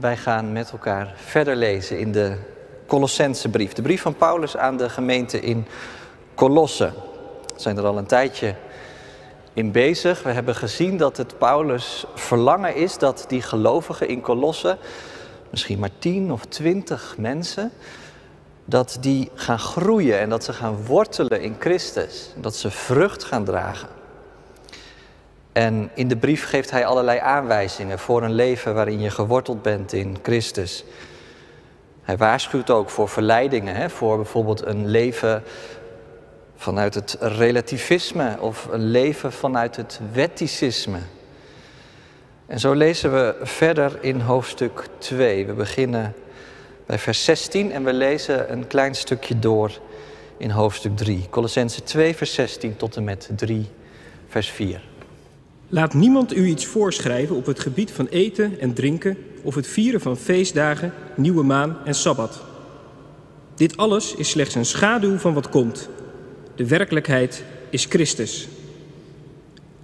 Wij gaan met elkaar verder lezen in de Colossensebrief. De brief van Paulus aan de gemeente in Colosse. We zijn er al een tijdje in bezig. We hebben gezien dat het Paulus verlangen is dat die gelovigen in Colosse, misschien maar tien of twintig mensen, dat die gaan groeien en dat ze gaan wortelen in Christus. Dat ze vrucht gaan dragen. En in de brief geeft hij allerlei aanwijzingen voor een leven waarin je geworteld bent in Christus. Hij waarschuwt ook voor verleidingen, hè, voor bijvoorbeeld een leven vanuit het relativisme of een leven vanuit het wetticisme. En zo lezen we verder in hoofdstuk 2. We beginnen bij vers 16 en we lezen een klein stukje door in hoofdstuk 3. Colossense 2, vers 16 tot en met 3, vers 4. Laat niemand u iets voorschrijven op het gebied van eten en drinken of het vieren van feestdagen, nieuwe maan en sabbat. Dit alles is slechts een schaduw van wat komt. De werkelijkheid is Christus.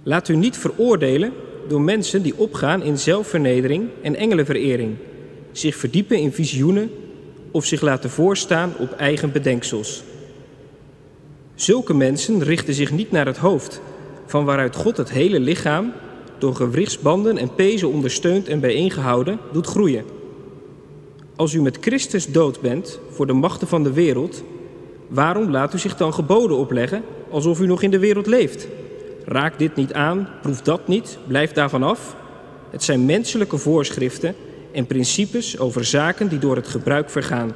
Laat u niet veroordelen door mensen die opgaan in zelfvernedering en engelenverering, zich verdiepen in visioenen of zich laten voorstaan op eigen bedenksels. Zulke mensen richten zich niet naar het hoofd, van waaruit God het hele lichaam door gewrichtsbanden en pezen ondersteund en bijeengehouden doet groeien. Als u met Christus dood bent voor de machten van de wereld, waarom laat u zich dan geboden opleggen alsof u nog in de wereld leeft? Raak dit niet aan, proef dat niet, blijf daarvan af. Het zijn menselijke voorschriften en principes over zaken die door het gebruik vergaan.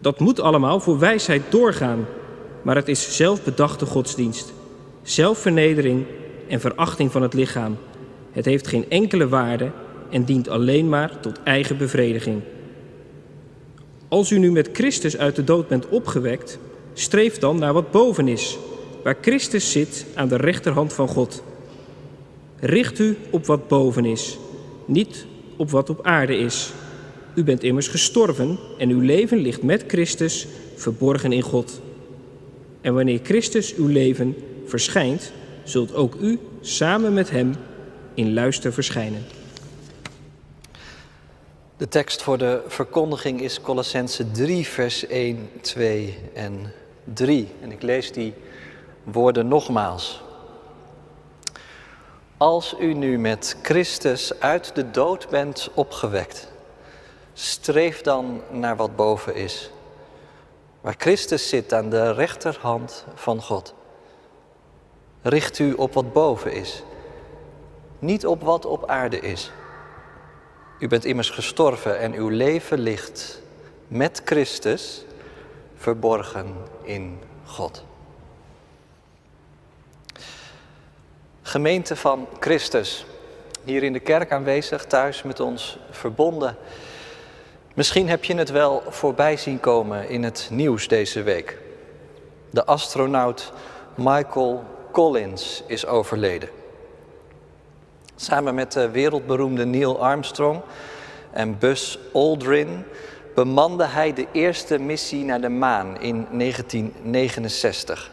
Dat moet allemaal voor wijsheid doorgaan, maar het is zelfbedachte godsdienst zelfvernedering en verachting van het lichaam. Het heeft geen enkele waarde en dient alleen maar tot eigen bevrediging. Als u nu met Christus uit de dood bent opgewekt, streef dan naar wat boven is, waar Christus zit aan de rechterhand van God. Richt u op wat boven is, niet op wat op aarde is. U bent immers gestorven en uw leven ligt met Christus verborgen in God. En wanneer Christus uw leven verschijnt, zult ook u samen met hem in luister verschijnen. De tekst voor de verkondiging is Colossense 3, vers 1, 2 en 3. En ik lees die woorden nogmaals. Als u nu met Christus uit de dood bent opgewekt, streef dan naar wat boven is, waar Christus zit aan de rechterhand van God. Richt u op wat boven is, niet op wat op aarde is. U bent immers gestorven en uw leven ligt met Christus verborgen in God. Gemeente van Christus, hier in de kerk aanwezig, thuis met ons verbonden. Misschien heb je het wel voorbij zien komen in het nieuws deze week. De astronaut Michael Collins is overleden. Samen met de wereldberoemde Neil Armstrong en Buzz Aldrin bemande hij de eerste missie naar de maan in 1969.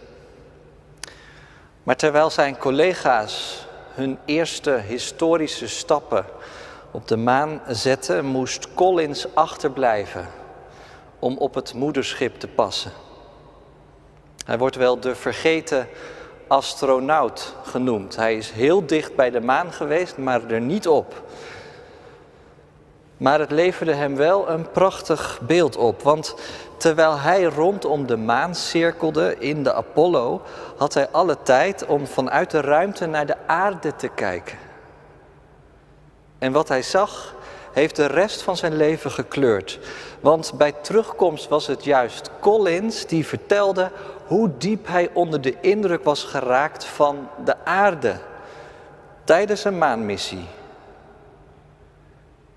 Maar terwijl zijn collega's hun eerste historische stappen op de maan zetten, moest Collins achterblijven om op het moederschip te passen. Hij wordt wel de vergeten astronaut genoemd. Hij is heel dicht bij de maan geweest, maar er niet op. Maar het leverde hem wel een prachtig beeld op. Want terwijl hij rondom de maan cirkelde in de Apollo, had hij alle tijd om vanuit de ruimte naar de aarde te kijken. En wat hij zag, heeft de rest van zijn leven gekleurd. Want bij terugkomst was het juist Collins die vertelde hoe diep hij onder de indruk was geraakt van de aarde tijdens een maanmissie.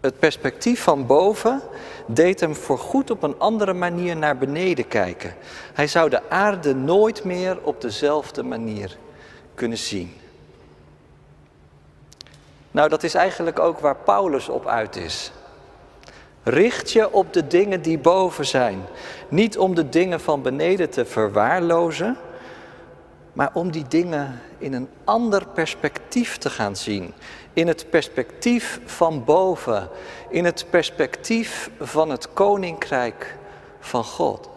Het perspectief van boven deed hem voorgoed op een andere manier naar beneden kijken. Hij zou de aarde nooit meer op dezelfde manier kunnen zien. Nou, dat is eigenlijk ook waar Paulus op uit is. Richt je op de dingen die boven zijn. Niet om de dingen van beneden te verwaarlozen, maar om die dingen in een ander perspectief te gaan zien. In het perspectief van boven, in het perspectief van het koninkrijk van God.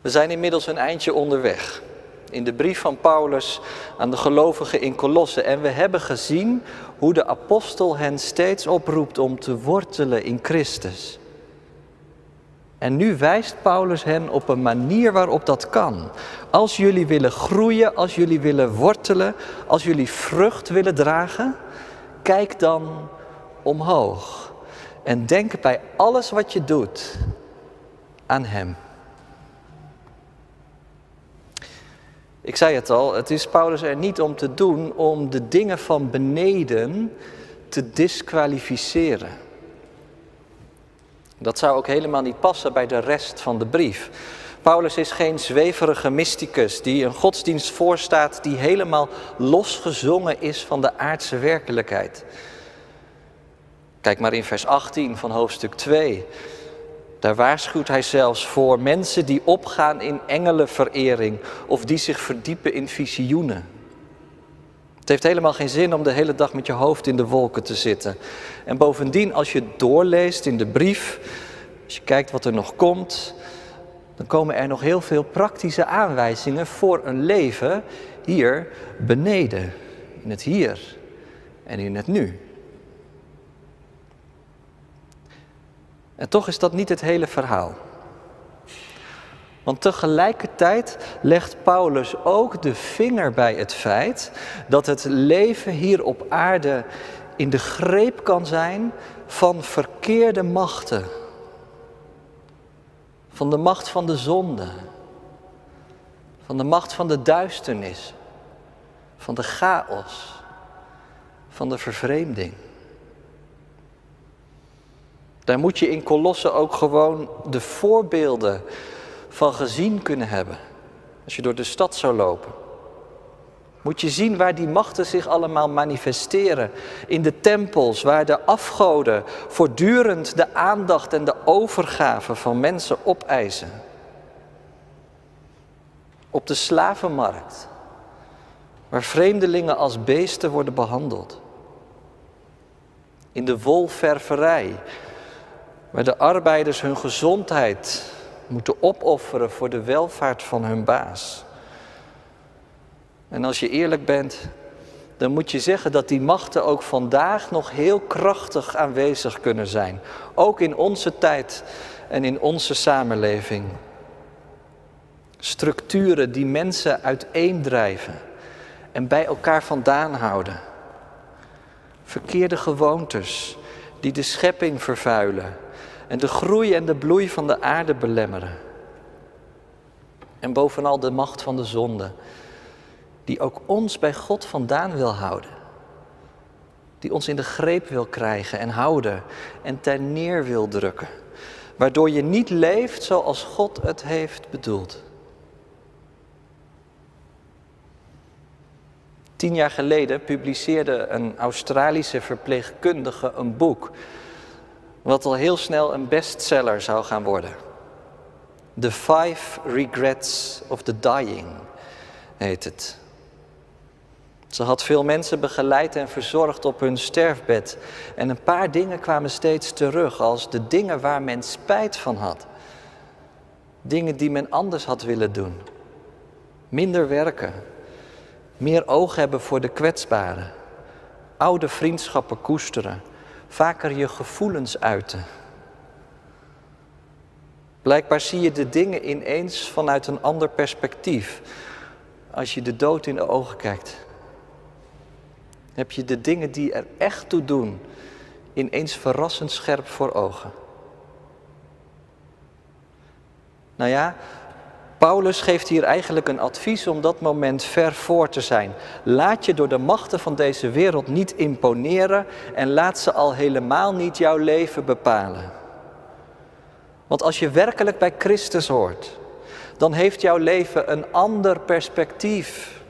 We zijn inmiddels een eindje onderweg in de brief van Paulus aan de gelovigen in Colosse. En we hebben gezien hoe de apostel hen steeds oproept om te wortelen in Christus. En nu wijst Paulus hen op een manier waarop dat kan. Als jullie willen groeien, als jullie willen wortelen, als jullie vrucht willen dragen, kijk dan omhoog. En denk bij alles wat je doet aan Hem. Ik zei het al, het is Paulus er niet om te doen om de dingen van beneden te disqualificeren. Dat zou ook helemaal niet passen bij de rest van de brief. Paulus is geen zweverige mysticus die een godsdienst voorstaat die helemaal losgezongen is van de aardse werkelijkheid. Kijk maar in vers 18 van hoofdstuk 2. Daar waarschuwt hij zelfs voor mensen die opgaan in engelenverering of die zich verdiepen in visioenen. Het heeft helemaal geen zin om de hele dag met je hoofd in de wolken te zitten. En bovendien, als je doorleest in de brief, als je kijkt wat er nog komt, dan komen er nog heel veel praktische aanwijzingen voor een leven hier beneden, in het hier en in het nu. En toch is dat niet het hele verhaal. Want tegelijkertijd legt Paulus ook de vinger bij het feit dat het leven hier op aarde in de greep kan zijn van verkeerde machten. Van de macht van de zonde, van de macht van de duisternis, van de chaos, van de vervreemding. Daar moet je in Kolossen ook gewoon de voorbeelden van gezien kunnen hebben. Als je door de stad zou lopen. Moet je zien waar die machten zich allemaal manifesteren. In de tempels, waar de afgoden voortdurend de aandacht en de overgave van mensen opeisen. Op de slavenmarkt, waar vreemdelingen als beesten worden behandeld. In de wolververij, waar de arbeiders hun gezondheid moeten opofferen voor de welvaart van hun baas. En als je eerlijk bent, dan moet je zeggen dat die machten ook vandaag nog heel krachtig aanwezig kunnen zijn. Ook in onze tijd en in onze samenleving. Structuren die mensen uiteendrijven en bij elkaar vandaan houden. Verkeerde gewoontes die de schepping vervuilen en de groei en de bloei van de aarde belemmeren. En bovenal de macht van de zonde, die ook ons bij God vandaan wil houden. Die ons in de greep wil krijgen en houden en ter neer wil drukken. Waardoor je niet leeft zoals God het heeft bedoeld. Tien jaar geleden publiceerde een Australische verpleegkundige een boek wat al heel snel een bestseller zou gaan worden. The Five Regrets of the Dying heet het. Ze had veel mensen begeleid en verzorgd op hun sterfbed. En een paar dingen kwamen steeds terug als de dingen waar men spijt van had. Dingen die men anders had willen doen. Minder werken. Meer oog hebben voor de kwetsbaren. Oude vriendschappen koesteren vaker je gevoelens uiten. Blijkbaar zie je de dingen ineens vanuit een ander perspectief. Als je de dood in de ogen kijkt, heb je de dingen die er echt toe doen ineens verrassend scherp voor ogen. Nou ja, Paulus geeft hier eigenlijk een advies om dat moment ver voor te zijn. Laat je door de machten van deze wereld niet imponeren en laat ze al helemaal niet jouw leven bepalen. Want als je werkelijk bij Christus hoort, dan heeft jouw leven een ander perspectief.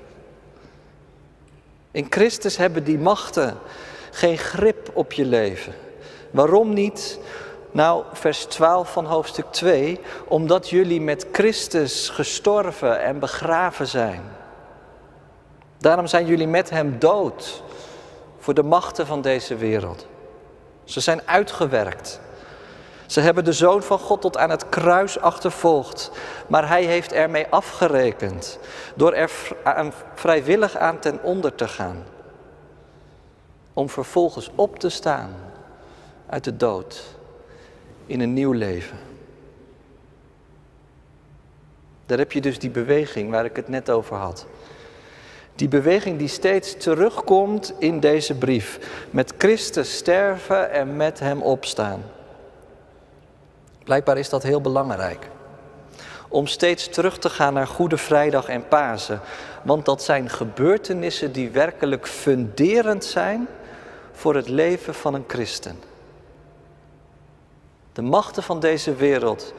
In Christus hebben die machten geen grip op je leven. Waarom niet? Nou, vers 12 van hoofdstuk 2, omdat jullie met Christus gestorven en begraven zijn. Daarom zijn jullie met Hem dood voor de machten van deze wereld. Ze zijn uitgewerkt. Ze hebben de Zoon van God tot aan het kruis achtervolgd, maar Hij heeft ermee afgerekend door er vrijwillig aan ten onder te gaan. Om vervolgens op te staan uit de dood in een nieuw leven. Daar heb je dus die beweging waar ik het net over had. Die beweging die steeds terugkomt in deze brief. Met Christus sterven en met Hem opstaan. Blijkbaar is dat heel belangrijk. Om steeds terug te gaan naar Goede Vrijdag en Pasen. Want dat zijn gebeurtenissen die werkelijk funderend zijn voor het leven van een christen. De machten van deze wereld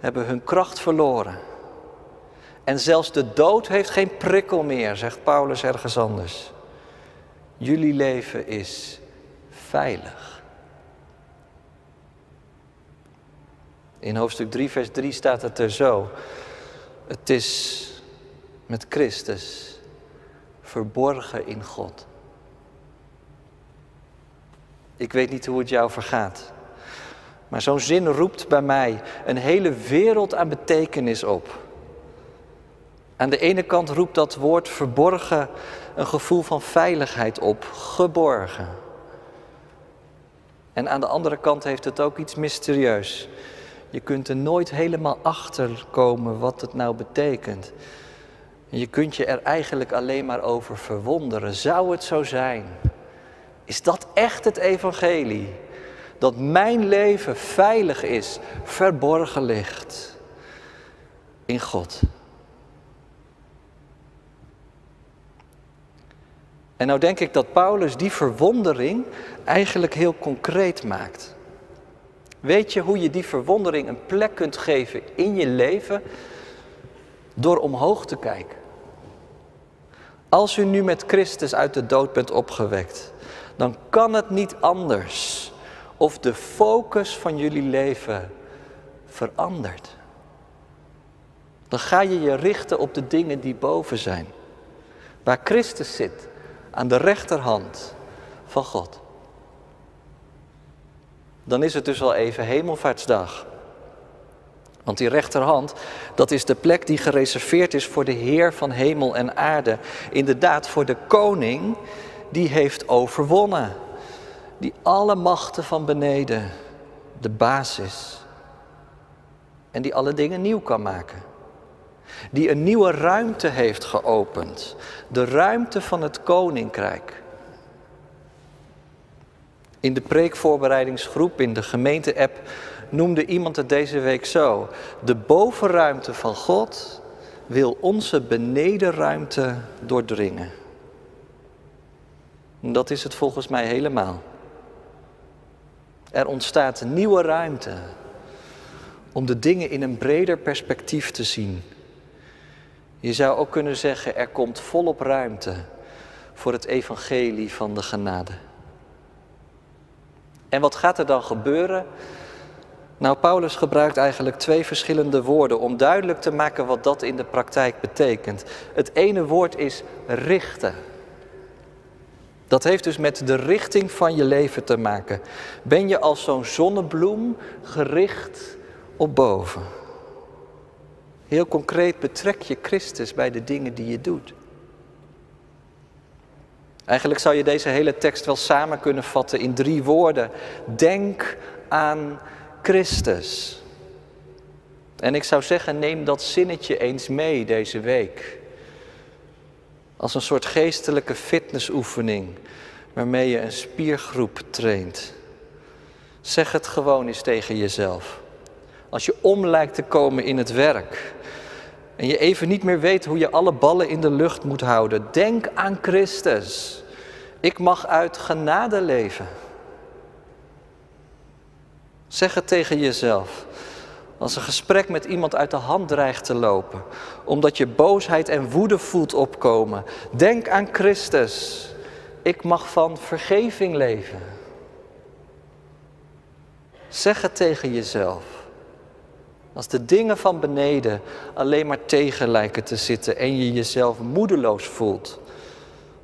hebben hun kracht verloren. En zelfs de dood heeft geen prikkel meer, zegt Paulus ergens anders. Jullie leven is veilig. In hoofdstuk 3, vers 3 staat het er zo. Het is met Christus verborgen in God. Ik weet niet hoe het jou vergaat. Maar zo'n zin roept bij mij een hele wereld aan betekenis op. Aan de ene kant roept dat woord verborgen een gevoel van veiligheid op, geborgen. En aan de andere kant heeft het ook iets mysterieus. Je kunt er nooit helemaal achter komen wat het nou betekent. je kunt je er eigenlijk alleen maar over verwonderen. Zou het zo zijn? Is dat echt het evangelie? Dat mijn leven veilig is, verborgen ligt in God. En nou denk ik dat Paulus die verwondering eigenlijk heel concreet maakt. Weet je hoe je die verwondering een plek kunt geven in je leven? Door omhoog te kijken. Als u nu met Christus uit de dood bent opgewekt, dan kan het niet anders of de focus van jullie leven verandert. Dan ga je je richten op de dingen die boven zijn. Waar Christus zit, aan de rechterhand van God. Dan is het dus al even hemelvaartsdag. Want die rechterhand, dat is de plek die gereserveerd is voor de Heer van hemel en aarde. Inderdaad, voor de koning die heeft overwonnen. Die alle machten van beneden, de basis. En die alle dingen nieuw kan maken die een nieuwe ruimte heeft geopend. De ruimte van het koninkrijk. In de preekvoorbereidingsgroep, in de gemeente-app, noemde iemand het deze week zo. De bovenruimte van God wil onze benedenruimte doordringen. En dat is het volgens mij helemaal. Er ontstaat nieuwe ruimte om de dingen in een breder perspectief te zien. Je zou ook kunnen zeggen, er komt volop ruimte voor het evangelie van de genade. En wat gaat er dan gebeuren? Nou, Paulus gebruikt eigenlijk twee verschillende woorden om duidelijk te maken wat dat in de praktijk betekent. Het ene woord is richten. Dat heeft dus met de richting van je leven te maken. Ben je als zo'n zonnebloem gericht op boven? Heel concreet betrek je Christus bij de dingen die je doet. Eigenlijk zou je deze hele tekst wel samen kunnen vatten in drie woorden. Denk aan Christus. En ik zou zeggen, neem dat zinnetje eens mee deze week. Als een soort geestelijke fitnessoefening waarmee je een spiergroep traint. Zeg het gewoon eens tegen jezelf. Als je om lijkt te komen in het werk, en je even niet meer weet hoe je alle ballen in de lucht moet houden, denk aan Christus. Ik mag uit genade leven. Zeg het tegen jezelf. Als een gesprek met iemand uit de hand dreigt te lopen, omdat je boosheid en woede voelt opkomen, denk aan Christus. Ik mag van vergeving leven. Zeg het tegen jezelf. Als de dingen van beneden alleen maar tegen lijken te zitten en je jezelf moedeloos voelt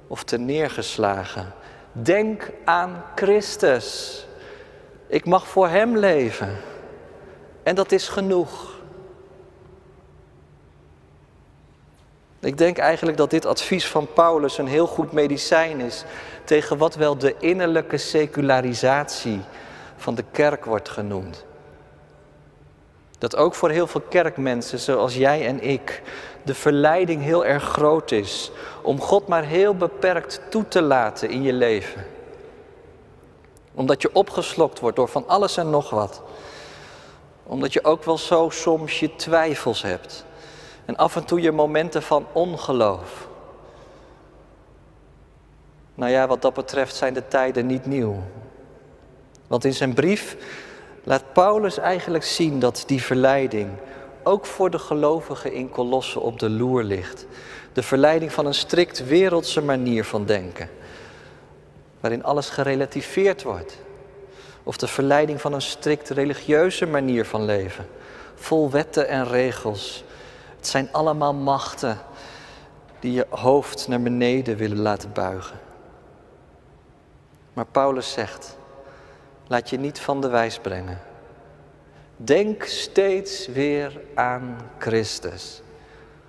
of te neergeslagen, denk aan Christus. Ik mag voor Hem leven. En dat is genoeg. Ik denk eigenlijk dat dit advies van Paulus een heel goed medicijn is tegen wat wel de innerlijke secularisatie van de kerk wordt genoemd. Dat ook voor heel veel kerkmensen zoals jij en ik de verleiding heel erg groot is om God maar heel beperkt toe te laten in je leven. Omdat je opgeslokt wordt door van alles en nog wat. Omdat je ook wel zo soms je twijfels hebt. En af en toe je momenten van ongeloof. Nou ja, wat dat betreft zijn de tijden niet nieuw. Want in zijn brief laat Paulus eigenlijk zien dat die verleiding ook voor de gelovigen in Kolossen op de loer ligt. De verleiding van een strikt wereldse manier van denken, waarin alles gerelativeerd wordt. Of de verleiding van een strikt religieuze manier van leven, vol wetten en regels. Het zijn allemaal machten die je hoofd naar beneden willen laten buigen. Maar Paulus zegt, laat je niet van de wijs brengen. Denk steeds weer aan Christus.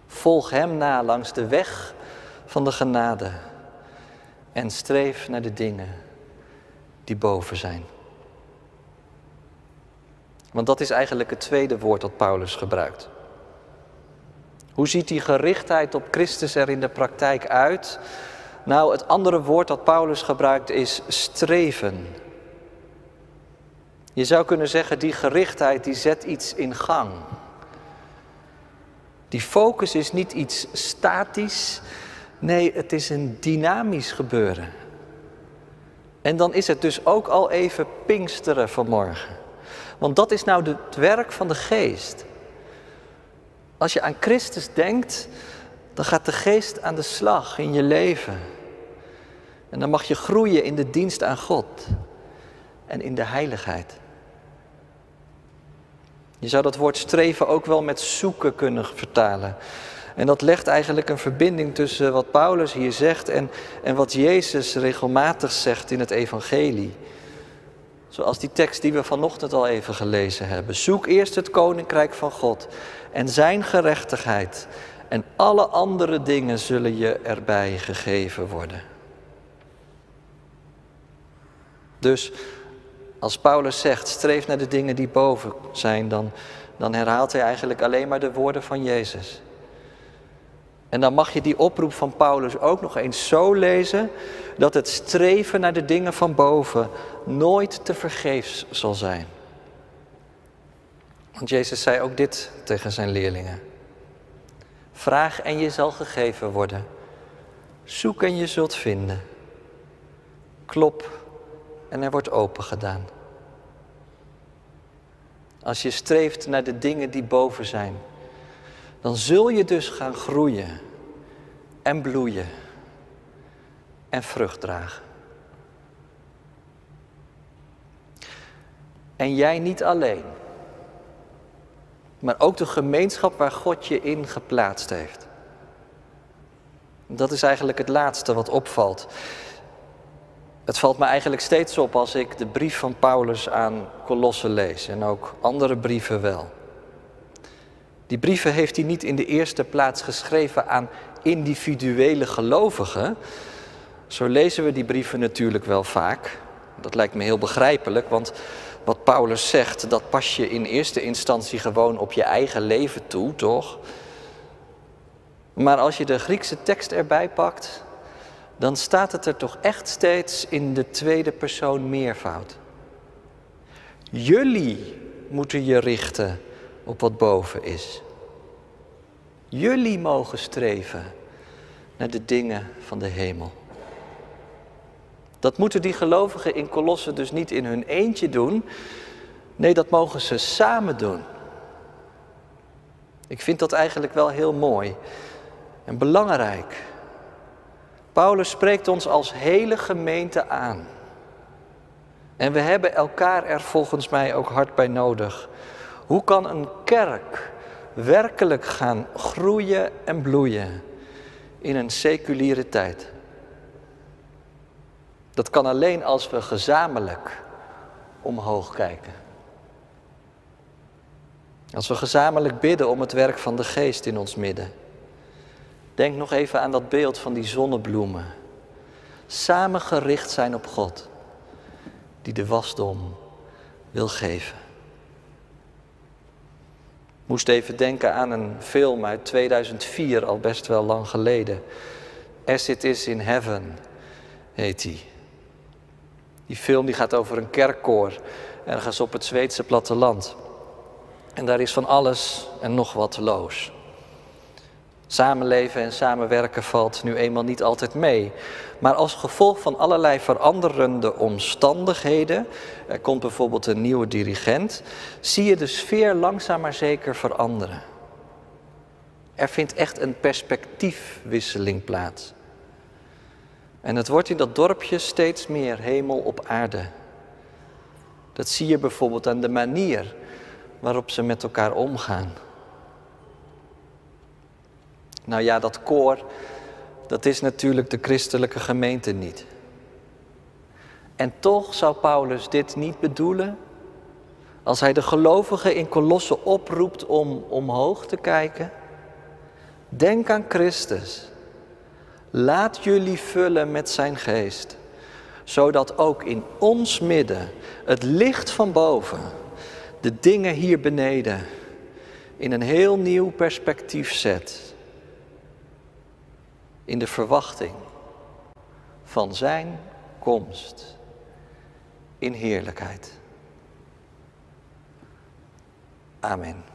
Volg Hem na langs de weg van de genade en streef naar de dingen die boven zijn. Want dat is eigenlijk het tweede woord dat Paulus gebruikt. Hoe ziet die gerichtheid op Christus er in de praktijk uit? Nou, het andere woord dat Paulus gebruikt is streven. Je zou kunnen zeggen, die gerichtheid die zet iets in gang. Die focus is niet iets statisch, nee, het is een dynamisch gebeuren. En dan is het dus ook al even Pinksteren vanmorgen. Want dat is nou het werk van de geest. Als je aan Christus denkt, dan gaat de geest aan de slag in je leven. En dan mag je groeien in de dienst aan God en in de heiligheid. Je zou dat woord streven ook wel met zoeken kunnen vertalen. En dat legt eigenlijk een verbinding tussen wat Paulus hier zegt en, en wat Jezus regelmatig zegt in het Evangelie. Zoals die tekst die we vanochtend al even gelezen hebben. Zoek eerst het koninkrijk van God en zijn gerechtigheid. En alle andere dingen zullen je erbij gegeven worden. Dus als Paulus zegt, streef naar de dingen die boven zijn, dan, dan herhaalt hij eigenlijk alleen maar de woorden van Jezus. En dan mag je die oproep van Paulus ook nog eens zo lezen dat het streven naar de dingen van boven nooit te vergeefs zal zijn. Want Jezus zei ook dit tegen zijn leerlingen. Vraag en je zal gegeven worden. Zoek en je zult vinden. Klop en er wordt open gedaan. Als je streeft naar de dingen die boven zijn, dan zul je dus gaan groeien en bloeien en vrucht dragen. En jij niet alleen, maar ook de gemeenschap waar God je in geplaatst heeft. Dat is eigenlijk het laatste wat opvalt. Het valt me eigenlijk steeds op als ik de brief van Paulus aan Kolossen lees en ook andere brieven wel. Die brieven heeft hij niet in de eerste plaats geschreven aan individuele gelovigen. Zo lezen we die brieven natuurlijk wel vaak. Dat lijkt me heel begrijpelijk, want wat Paulus zegt, dat pas je in eerste instantie gewoon op je eigen leven toe, toch? Maar als je de Griekse tekst erbij pakt, dan staat het er toch echt steeds in de tweede persoon meervoud. Jullie moeten je richten op wat boven is. Jullie mogen streven naar de dingen van de hemel. Dat moeten die gelovigen in Kolossen dus niet in hun eentje doen. Nee, dat mogen ze samen doen. Ik vind dat eigenlijk wel heel mooi en belangrijk. Paulus spreekt ons als hele gemeente aan. En we hebben elkaar er volgens mij ook hard bij nodig. Hoe kan een kerk werkelijk gaan groeien en bloeien in een seculiere tijd? Dat kan alleen als we gezamenlijk omhoog kijken. Als we gezamenlijk bidden om het werk van de geest in ons midden. Denk nog even aan dat beeld van die zonnebloemen. Samen gericht zijn op God, die de wasdom wil geven. Moest even denken aan een film uit 2004, al best wel lang geleden. As It Is in Heaven heet die. Die film die gaat over een kerkkoor ergens op het Zweedse platteland. En daar is van alles en nog wat loos. Samenleven en samenwerken valt nu eenmaal niet altijd mee. Maar als gevolg van allerlei veranderende omstandigheden, er komt bijvoorbeeld een nieuwe dirigent, zie je de sfeer langzaam maar zeker veranderen. Er vindt echt een perspectiefwisseling plaats. En het wordt in dat dorpje steeds meer hemel op aarde. Dat zie je bijvoorbeeld aan de manier waarop ze met elkaar omgaan. Nou ja, dat koor, dat is natuurlijk de christelijke gemeente niet. En toch zou Paulus dit niet bedoelen als hij de gelovigen in Kolosse oproept om omhoog te kijken. Denk aan Christus. Laat jullie vullen met zijn geest, zodat ook in ons midden het licht van boven de dingen hier beneden in een heel nieuw perspectief zet. In de verwachting van zijn komst in heerlijkheid. Amen.